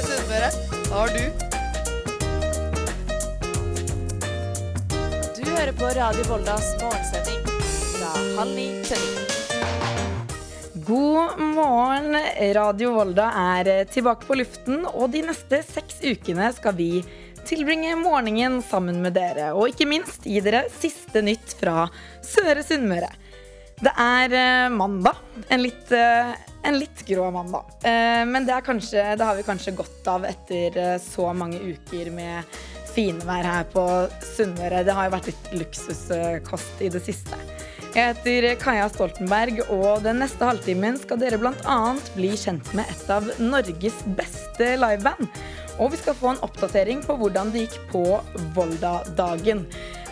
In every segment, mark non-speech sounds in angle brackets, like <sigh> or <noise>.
Søre Sunnmøre har du. Du hører på Radio Voldas morgensending fra halv ni til ni. God morgen. Radio Volda er tilbake på luften, og de neste seks ukene skal vi tilbringe morgenen sammen med dere. Og ikke minst gi dere siste nytt fra Søre Sunnmøre. Det er eh, mandag. En litt, eh, en litt grå mandag. da. men det, kanskje, det har vi kanskje godt av etter eh, så mange uker med finvær her på Sunnmøre. Det har jo vært litt luksuskost i det siste. Jeg heter Kaja Stoltenberg, og den neste halvtimen skal dere bl.a. bli kjent med et av Norges beste liveband. Og vi skal få en oppdatering på hvordan det gikk på Volda-dagen.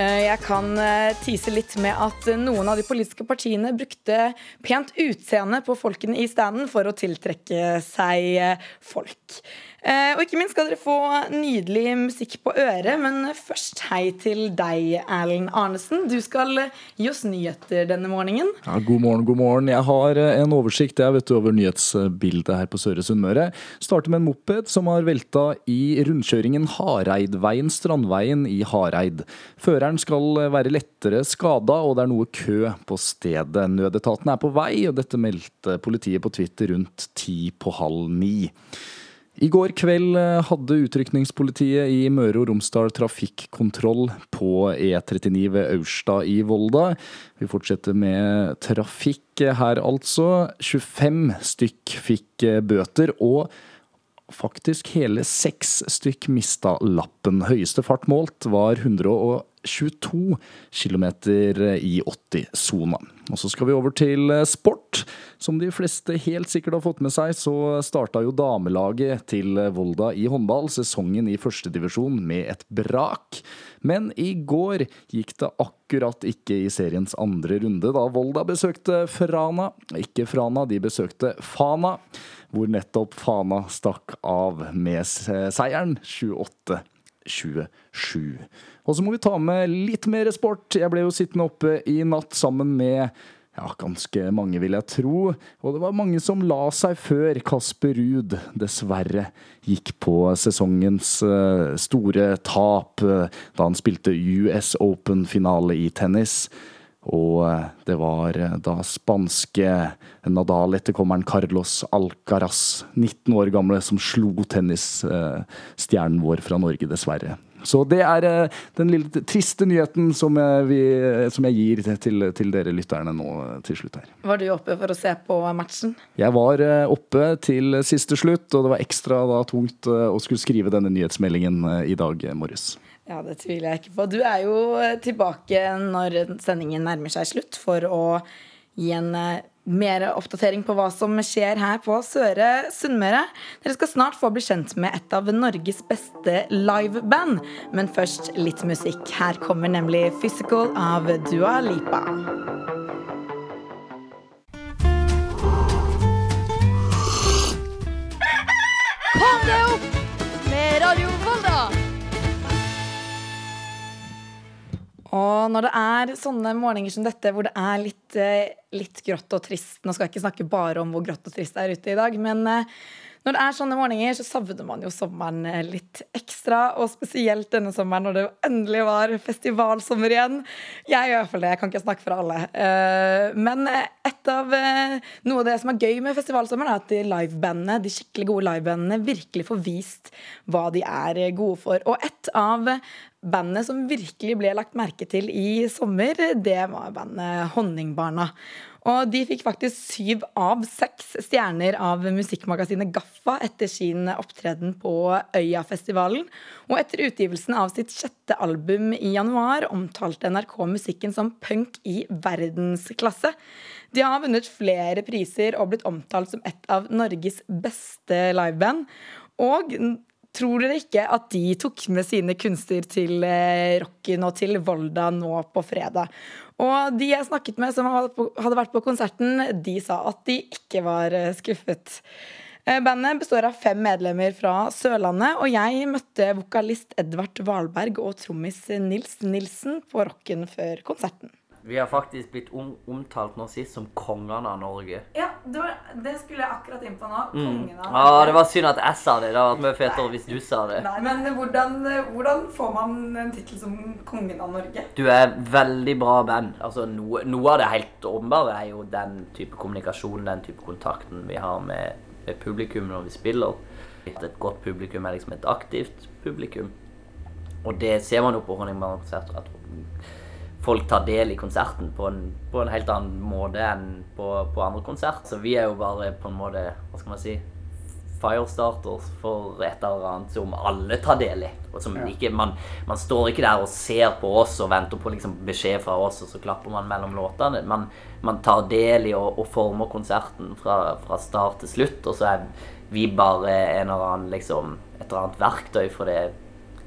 Eh, Jeg kan tise litt med at noen av de politiske partiene brukte pent utseende på folkene i standen for å tiltrekke seg eh, folk. Eh, Og ikke minst skal dere få nydelig musikk på øret, men først hei til deg, Erlend Arnesen. Du skal gi oss nyheter denne morgenen. Ja, god morgen, god morgen. Jeg har eh, en oversikt jeg vet du, over nyhetsbildet her på Søre Sunnmøre. Starter med en moped som har velta i rundkjøringen Hareidveien Strandveien i Hareid. Føreren skal være lettere skada, og det er noe kø på stedet. Nødetaten er på vei, og dette meldte politiet på Twitter rundt ti på halv ni. I går kveld eh, hadde utrykningspolitiet i Møre og Romsdal trafikkontroll på E39 ved Aurstad i Volda. Vi fortsetter med trafikk her, altså. 25 stykk fikk eh, bøter, og faktisk hele seks stykk mista lappen. Høyeste fart målt var 122 km i 80-sona. Og så skal vi over til eh, sport. Som de fleste helt sikkert har fått med seg, så starta jo damelaget til Volda i håndball sesongen i førstedivisjon med et brak. Men i går gikk det akkurat ikke i seriens andre runde, da Volda besøkte Frana. Ikke Frana, de besøkte Fana, hvor nettopp Fana stakk av med seieren 28-27. Og så må vi ta med litt mer sport. Jeg ble jo sittende oppe i natt sammen med ja, ganske mange, vil jeg tro. Og det var mange som la seg før Kasper Ruud dessverre gikk på sesongens eh, store tap eh, da han spilte US Open-finale i tennis. Og eh, det var eh, da spanske Nadal-etterkommeren Carlos Alcaraz, 19 år gamle, som slo tennisstjernen vår fra Norge, dessverre. Så det er eh, den lille triste nyheten som jeg, vi, som jeg gir til, til dere lytterne nå til slutt her. Var du oppe for å se på matchen? Jeg var eh, oppe til siste slutt, og det var ekstra da, tungt eh, å skulle skrive denne nyhetsmeldingen eh, i dag eh, morges. Ja, det tviler jeg ikke på. Du er jo eh, tilbake når sendingen nærmer seg slutt, for å gi en eh, mer oppdatering på hva som skjer her på Søre Sunnmøre. Dere skal snart få bli kjent med et av Norges beste liveband. Men først litt musikk. Her kommer nemlig 'Physical' av Dua Lipa. Og når det er sånne morgener som dette, hvor det er litt, eh, litt grått og trist Nå skal jeg ikke snakke bare om hvor grått og trist det er ute i dag, men eh, når det er sånne morgener, så savner man jo sommeren eh, litt ekstra. Og spesielt denne sommeren, når det endelig var festivalsommer igjen. Jeg gjør i hvert fall det, jeg kan ikke snakke for alle. Men et av eh, noe av det som er gøy med festivalsommeren, er at de livebandene, de skikkelig gode livebandene virkelig får vist hva de er eh, gode for. Og et av bandene som virkelig ble lagt merke til i sommer, det var bandet Honningbarna. Og de fikk faktisk syv av seks stjerner av musikkmagasinet Gaffa etter sin opptreden på Øyafestivalen. Og etter utgivelsen av sitt sjette album i januar omtalte NRK musikken som punk i verdensklasse. De har vunnet flere priser og blitt omtalt som et av Norges beste liveband. Og Tror dere ikke at de tok med sine kunster til eh, rocken og til Volda nå på fredag? Og de jeg snakket med som hadde vært på konserten, de sa at de ikke var eh, skuffet. Eh, Bandet består av fem medlemmer fra Sørlandet, og jeg møtte vokalist Edvard Valberg og trommis Nils Nilsen på rocken før konserten. Vi har faktisk blitt om, omtalt nå sist som kongene av Norge. Ja, det, var, det skulle jeg akkurat inn på nå. Mm. av Norge. Ja, det var synd at jeg sa det. Det hadde vært mye fetere hvis du sa det. Nei, men hvordan, hvordan får man en tittel som kongen av Norge? Du er veldig bra band. Altså, noe, noe av det helt åpenbare er jo den type kommunikasjon, den type kontakten vi har med, med publikum når vi spiller. Et godt publikum er liksom et aktivt publikum. Og det ser man jo på Honningbarna-konserter. Folk tar del i konserten på en, på en helt annen måte enn på, på andre konserter. Så vi er jo bare på en måte, hva skal man si, firestarters for et eller annet som alle tar del i. Og som ikke, man, man står ikke der og ser på oss og venter på liksom beskjed fra oss, og så klapper man mellom låtene. Man, man tar del i og, og former konserten fra, fra start til slutt, og så er vi bare en eller annen, liksom, et eller annet verktøy for det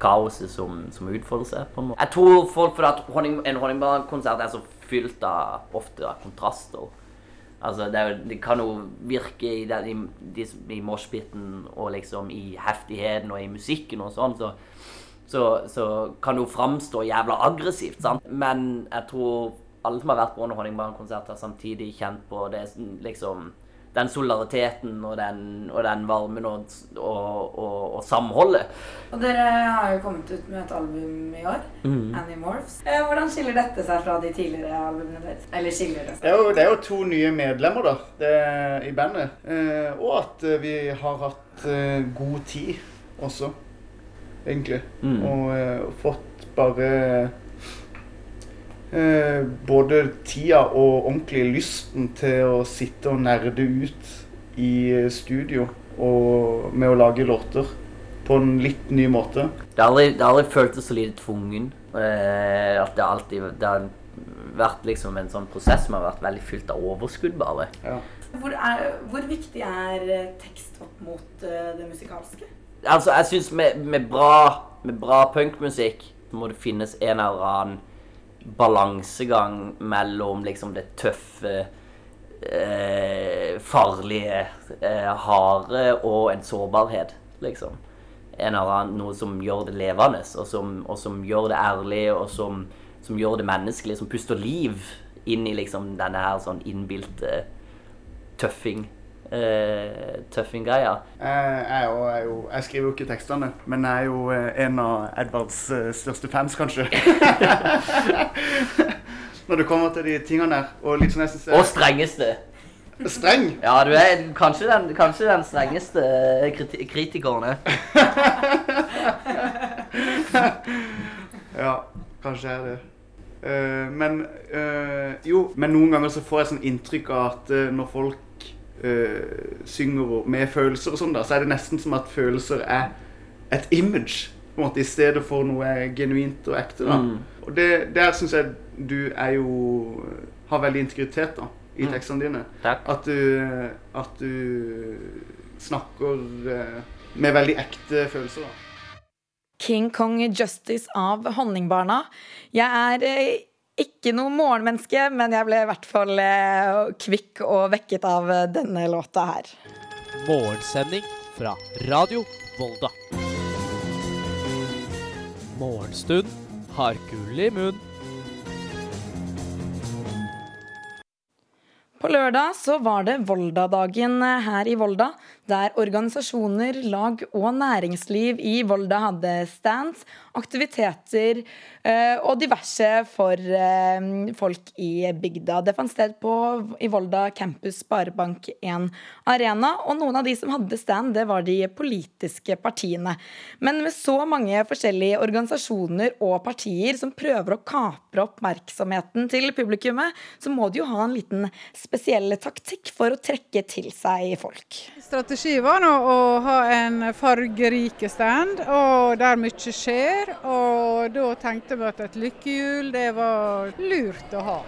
kaoset som, som utfolder seg. på en måte. Jeg tror folk fordi at honning, en Honningbarn-konsert er så fylt av ofte av kontraster. Altså, det, er det kan jo virke i, den, i, de- i moshpiten og liksom i heftigheten og i musikken og sånn, så, så, så kan det jo framstå jævla aggressivt, sant? Men jeg tror alle som har vært på en Honningbarn-konsert, har samtidig kjent på det liksom den solidariteten og den, og den varmen og, og, og, og samholdet. Og dere har jo kommet ut med et album i år, Animorphs. Eh, Hvordan skiller dette seg fra de tidligere albumene deres? Eller skiller det seg? Det er, jo, det er jo to nye medlemmer da, det, i bandet. Eh, og at eh, vi har hatt eh, god tid også, egentlig. Mm. Og eh, fått bare eh, både tida og ordentlig lysten til å sitte og nerde ut i studio og med å lage låter på en litt ny måte. Det har aldri, det har aldri føltes så lite tvungen. Eh, at det alltid det har vært liksom en sånn prosess som har vært veldig fylt av overskudd, bare. Ja. Hvor, er, hvor viktig er eh, tekst opp mot eh, det musikalske? Altså, jeg syns med, med bra, med bra punkmusikk må det finnes en eller annen balansegang mellom liksom det tøffe, eh, farlige, eh, harde og en sårbarhet, liksom. En eller annen, noe som gjør det levende, og som, og som gjør det ærlig, og som, som gjør det menneskelig, som puster liv inn i liksom denne her sånn innbilte tøffing. Eh, tøffing-greia. Jeg, jeg, jeg skriver jo ikke tekstene, men jeg er jo eh, en av Edvards eh, største fans, kanskje. <laughs> Når det kommer til de tingene der. Og litt sånn jeg synes Og strengeste. Streng! Ja, du er kanskje den, kanskje den strengeste kriti kritikeren. eh. <laughs> Ja, kanskje er det. Uh, men uh, jo, men noen ganger så får jeg sånn inntrykk av at uh, når folk eh, synger med følelser og sånn, da, så er det nesten som at følelser er et image, på en måte, i stedet for noe genuint og ekte. da. Mm. Og det, der syns jeg du er jo har veldig integritet da, i Mm. tekstene dine. Takk. At du, at du snakker eh, med veldig ekte følelser. da. King Kong Justice av Honningbarna. Jeg er eh, ikke noe morgenmenneske, men jeg ble i hvert fall eh, kvikk og vekket av eh, denne låta her. Morgensending fra Radio Volda. Morgenstund har gull i munn. På lørdag så var det Volda-dagen eh, her i Volda, der organisasjoner, lag og næringsliv i Volda hadde stands, aktiviteter eh, og diverse for eh, folk i bygda. Det fant sted på, i Volda campus Sparebank1 Arena, og noen av de som hadde stand, det var de politiske partiene. Men med så mange forskjellige organisasjoner og partier som prøver å kapre oppmerksomheten til publikummet, så må de jo ha en liten spesiell taktikk for å trekke til seg folk. Strategi var nå å ha en fargerike stand, og der mye skjer. Og da tenkte vi at et lykkehjul, det var lurt å ha.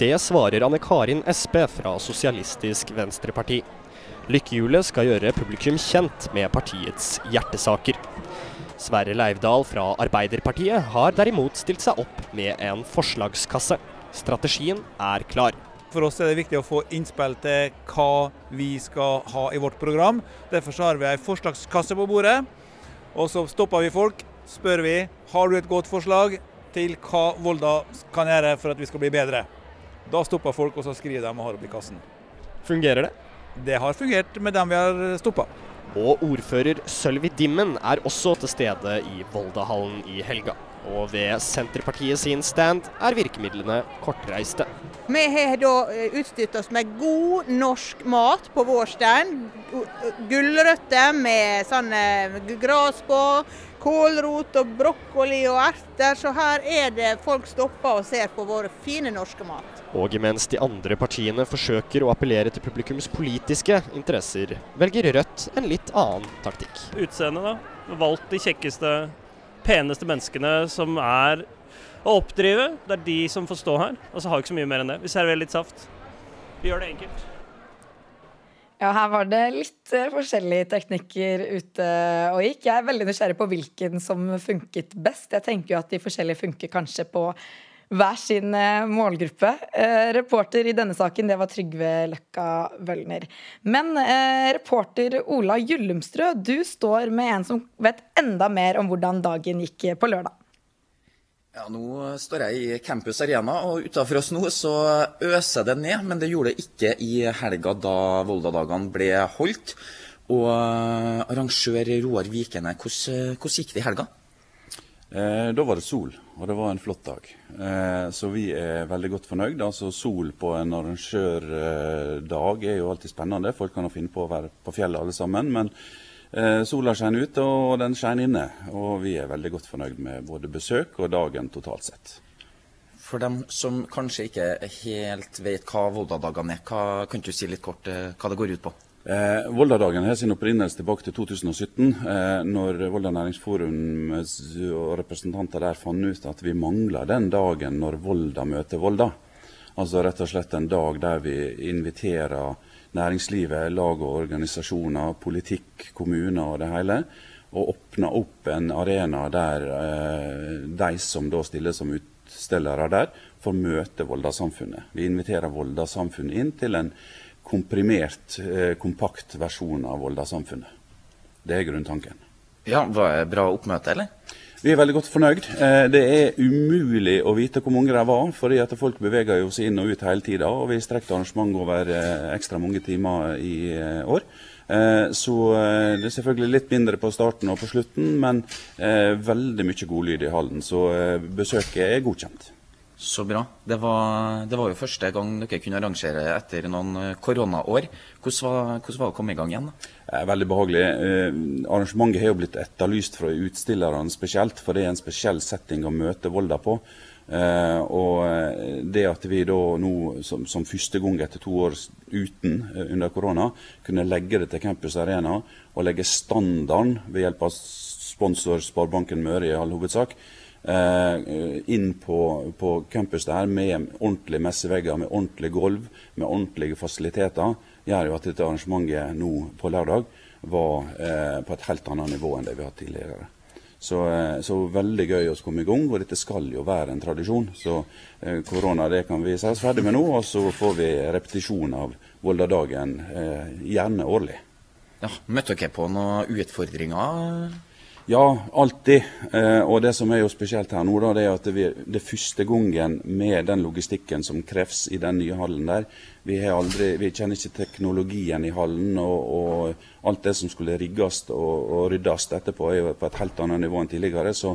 Det svarer Anne Karin Espe fra Sosialistisk Venstreparti. Lykkehjulet skal gjøre publikum kjent med partiets hjertesaker. Sverre Leivdal fra Arbeiderpartiet har derimot stilt seg opp med en forslagskasse. Strategien er klar. For oss er det viktig å få innspill til hva vi skal ha i vårt program. Derfor så har vi ei forslagskasse på bordet. Og så stopper vi folk, spør vi har du et godt forslag til hva Volda kan gjøre for at vi skal bli bedre. Da stopper folk, og så skriver de og har oppi kassen. Fungerer det? det har fungert med dem vi har stoppa. Og ordfører Sølvi Dimmen er også til stede i Voldahallen i helga. Og ved Senterpartiet sin stand er virkemidlene kortreiste. Vi har da eh, utstyrt oss med god norsk mat på vår stand. Gulrøtter med sånn gras på, kålrot og brokkoli og erter. Så her er det folk stopper og ser på våre fine norske mat. Og mens de andre partiene forsøker å appellere til publikums politiske interesser, velger Rødt en litt annen taktikk. Utseendet, da. Valgt de kjekkeste, peneste menneskene som er å oppdrive. Det er de som får stå her. Og så har vi ikke så mye mer enn det. Vi serverer litt saft. Vi gjør det enkelt. Ja, her var det litt uh, forskjellige teknikker ute og gikk. Jeg er veldig nysgjerrig på hvilken som funket best. Jeg tenker jo at de forskjellige funker kanskje på hver sin uh, målgruppe. Eh, reporter i denne saken, det var Trygve Løkka Wølner. Men reporter Ola Gyllumstrø, du står med en som vet enda mer om hvordan dagen gikk på lørdag. Ja, Nå står jeg i Campus Arena, og utenfor oss nå så øser det ned. Men det gjorde det ikke i helga da Volda-dagene ble holdt. Og arrangør Roar Vikene, hvordan, hvordan gikk det i helga? Eh, da var det sol, og det var en flott dag. Eh, så vi er veldig godt fornøyd. Altså Sol på en arrangørdag er jo alltid spennende. Folk kan jo finne på å være på fjellet alle sammen. men Eh, sola skinner ute, og den skinner inne. Og vi er veldig godt fornøyd med både besøk og dagen totalt sett. For dem som kanskje ikke helt vet hva Volda-dagene er, hva, kan du si litt kort eh, hva det går ut på? Eh, Volda-dagen har sin opprinnelse tilbake til 2017, eh, når Volda næringsforum og representanter der fant ut at vi mangla den dagen når Volda møter Volda. Altså rett og slett en dag der vi inviterer næringslivet, lag og organisasjoner, politikk, kommuner og det hele. Og åpne opp en arena der eh, de som da stiller som utstillere der, får møte Volda-samfunnet. Vi inviterer Volda-samfunnet inn til en komprimert, eh, kompakt versjon av Volda-samfunnet. Det er grunntanken. Ja, Var det bra oppmøte, eller? Vi er veldig godt fornøyd. Eh, det er umulig å vite hvor mange de var, fordi at folk beveger jo seg inn og ut hele tida. Og vi strekte arrangementet over eh, ekstra mange timer i eh, år. Så det er selvfølgelig litt mindre på starten og på slutten, men veldig mye godlyd i hallen. Så besøket er godkjent. Så bra. Det var, det var, jo første gang dere kunne arrangere etter noen koronaår. Hvordan var, hvordan var det å komme i gang igjen? da? Veldig behagelig. Eh, arrangementet har jo blitt etterlyst fra utstillerne spesielt, for det er en spesiell setting å møte Volda på. Eh, og det at vi da nå som, som, første gang etter to år uten eh, under korona kunne legge det til Campus Arena og legge standarden ved hjelp av sponsor Sparebanken Møre i all hovedsak, Eh, inn på, på, campus der med ordentlige messevegger, med ordentlige gulv, med ordentlige fasiliteter, gjør jo at dette arrangementet nå på lørdag var eh, på et helt annet nivå enn det vi har hatt tidligere. Så, eh, så, veldig gøy å komme i gang, og dette skal jo være en tradisjon. Så eh, korona det kan vi si oss ferdig med nå, og så får vi repetisjon av Volda-dagen, eh, gjerne årlig. Ja, Møtte dere på noen utfordringer? Ja, alltid. Eh, og det som er jo spesielt her nå, da, det er at vi, det er første gangen med den logistikken som kreves i den nye hallen der. Vi, aldri, vi kjenner ikke teknologien i hallen, og, og, alt det som skulle rigges og, og ryddes etterpå, er jo på et helt annet nivå enn tidligere. Så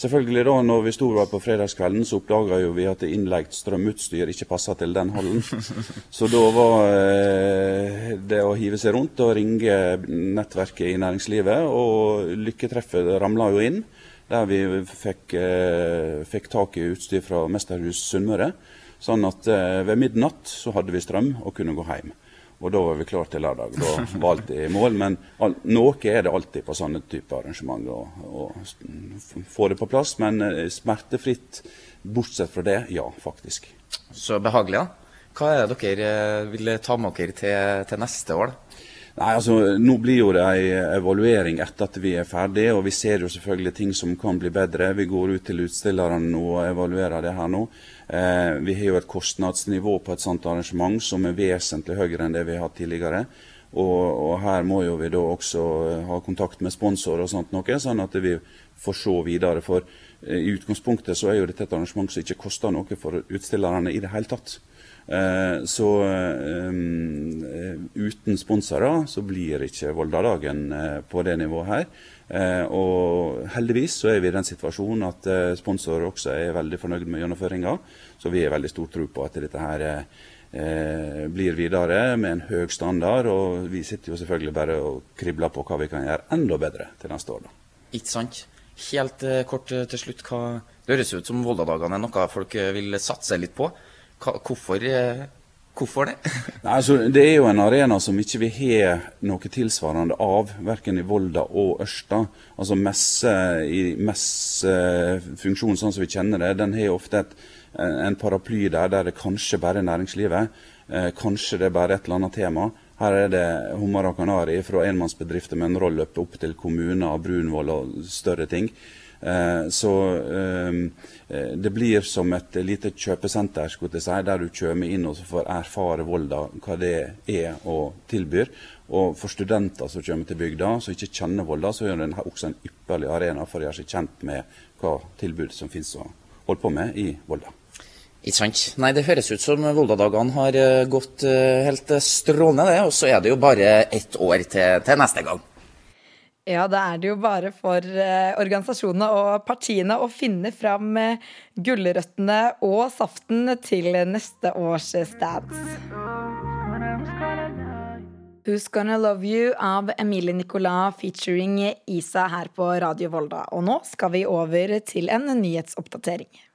selvfølgelig da, når vi sto der på fredagskvelden, så oppdaga vi at innleid strømutstyr ikke passa til den hallen. <laughs> Så da var eh, det å hive seg rundt og ringe nettverket i næringslivet, og lykketreffet ramla jo inn. Der vi fikk, eh, fikk tak i utstyr fra Mesterhus Sunnmøre. Sånn at eh, ved midnatt så hadde vi strøm og kunne gå hjem. Og da var vi klar til lørdag. Da var alt i mål. Men all, noe er det alltid på sånne type arrangement å få det på plass. Men eh, smertefritt, bortsett fra det, ja, faktisk. Så behagelig, da. Hva er det dere eh, vil ta med dere til, til neste år? da? Nei, altså, Nå blir jo det en evaluering etter at vi er ferdige, og vi ser jo selvfølgelig ting som kan bli bedre. Vi går ut til utstillerne og evaluerer det her nå. Eh, vi har jo et kostnadsnivå på et sånt arrangement som er vesentlig høyere enn det vi har hatt tidligere. Og, og, her må jo vi da også eh, ha kontakt med sponsor og sånt noe, sånn at vi får se videre. For eh, i utgangspunktet så er jo dette et arrangement som ikke koster noe for utstillerne i det hele tatt. Eh, så eh, uten sponsorer så blir ikke Volda-dagen eh, på det nivået her. Og heldigvis så er vi i den situasjonen at sponsorer sponsor også er veldig fornøyd med gjennomføringa. Så vi har veldig stor tro på at dette her blir videre med en høy standard. Og vi sitter jo selvfølgelig bare og kribler på hva vi kan gjøre enda bedre til neste år. da. Ikke sant. Helt kort til slutt. Hva, det høres ut som Volda-dagene er noe folk vil satse litt på. Hvorfor, eh, hvorfor det? <laughs> Nei, altså, det er jo en arena som ikke vi har noe tilsvarende av, verken i Volda og Ørsta. Altså messe i messefunksjon sånn som vi kjenner det, den har ofte et, en paraply der der det kanskje bare er næringslivet. Eh, kanskje det er bare et eller annet tema. Her er det hummer og kanari fra enmannsbedrifter med en roll-up opp til kommuner, Brunvoll og større ting. Eh, så eh, det blir som et lite kjøpesenter si, der du kommer inn og får erfare Volda, hva det er og tilbyr. Og for studenter som kommer til bygda, som ikke kjenner Volda, så er det også en ypperlig arena for å gjøre seg kjent med hva tilbud som finnes å holde på med i Volda. Ikke sant. Nei, det høres ut som Volda-dagene har eh, gått helt strålende, det. Og så er det jo bare ett år til, til neste gang. Ja, da er det jo bare for eh, organisasjonene og partiene å finne fram eh, gulrøttene og saften til neste års stands. Who's Gonna Love You av Emilie Nicolas featuring Isa her på Radio Volda. Og nå skal vi over til en nyhetsoppdatering.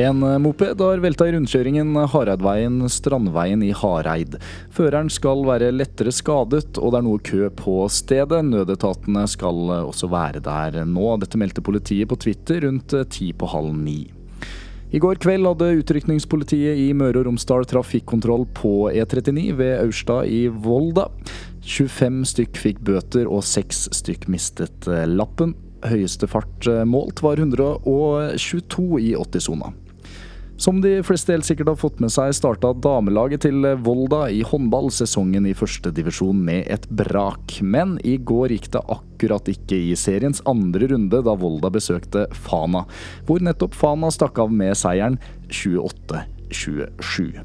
En moped har velta i rundkjøringen Hareidveien-Strandveien i Hareid. Føreren skal være lettere skadet, og det er noe kø på stedet. Nødetatene skal også være der nå. Dette meldte politiet på Twitter rundt ti på halv ni. I går kveld hadde utrykningspolitiet i Møre og Romsdal trafikkontroll på E39 ved Aurstad i Volda. 25 stykk fikk bøter, og seks stykk mistet lappen. Høyeste fart målt var 122 i 80-sona. Som de fleste helt sikkert har fått med seg, starta damelaget til Volda i håndball sesongen i førstedivisjon med et brak. Men i går gikk det akkurat ikke i seriens andre runde da Volda besøkte Fana, hvor nettopp Fana stakk av med seieren 28-27.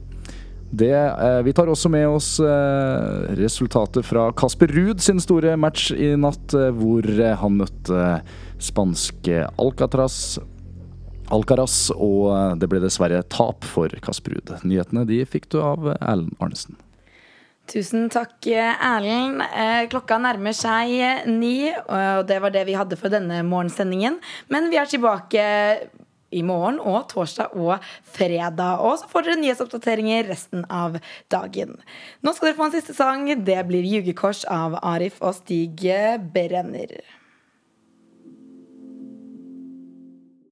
Det, eh, vi tar også med oss eh, resultatet fra Kasper Ruud sin store match i natt, eh, hvor eh, han møtte spanske Alcatraz. Alcaraz, og eh, det ble dessverre tap for Kasper Ruud. Nyhetene de fikk du av Erlend Arnesen. Tusen takk, Erlend. Eh, Klokka nærmer seg ni, og det var det vi hadde for denne morgensendingen. Men vi er tilbake i morgen og torsdag og fredag. Og så får dere nyhetsoppdateringer resten av dagen. Nå skal dere få en siste sang. Det blir 'Ljugekors' av Arif og Stig Brenner.